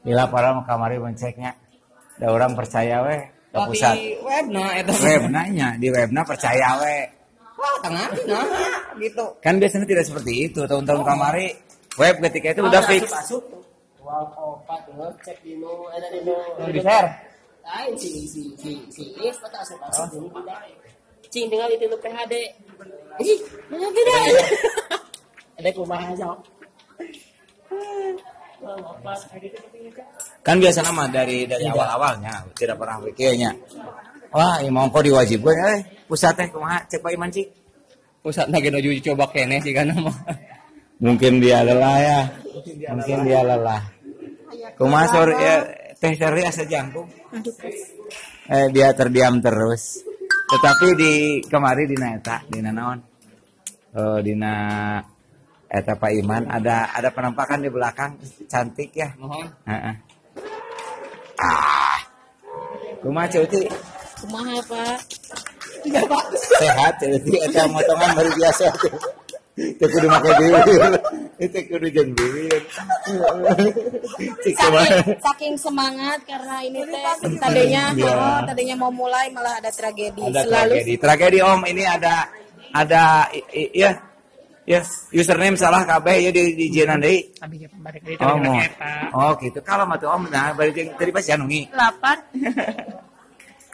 di laporan kamari menceknya ada orang percaya we ke Tapi pusat webna eta. web nanya di webna percaya we Wah, tengah nah gitu. kan biasanya tidak seperti itu tahun-tahun kamari web ketika itu udah fix Masuk. Wal opat tuh cek dino ada dino. di share Lain si si si si Is pata asup asup dulu tidak. Cing tinggal itu PHD. Ih, mana beda? Ada kumaha sok. Wal opat kayak gitu kan biasa nama dari dari awal awalnya tidak pernah pikirnya. Wah imam kok diwajibkan eh pusat teh kumaha cek pak iman sih Pusat lagi nuju coba kene sih kan mah. mungkin dia lelah ya. Mungkin dia lelah. Kumaha sore ya teh sore asa jangkung? Eh dia terdiam terus. Tetapi di kemari di eta di naon oh, dina eta Pak Iman ada ada penampakan di belakang. Cantik ya. Mohon. Heeh. ah. Kumaha Cuti Kumaha, Pak? sehat Cuti eta motongan baru biasa. Itu kudu make bibir itu kudu jeung bibir cik kumaha saking, saking semangat karena ini teh tadinya Iya. oh, tadinya mau mulai malah ada tragedi ada selalu. tragedi. Tragedi om. Ini ada ada i- i- ya ya username salah KB ya di di jenan deui balik oh oh gitu. Kalau mah tuh om nah balik yang tadi pas janungi. Lapan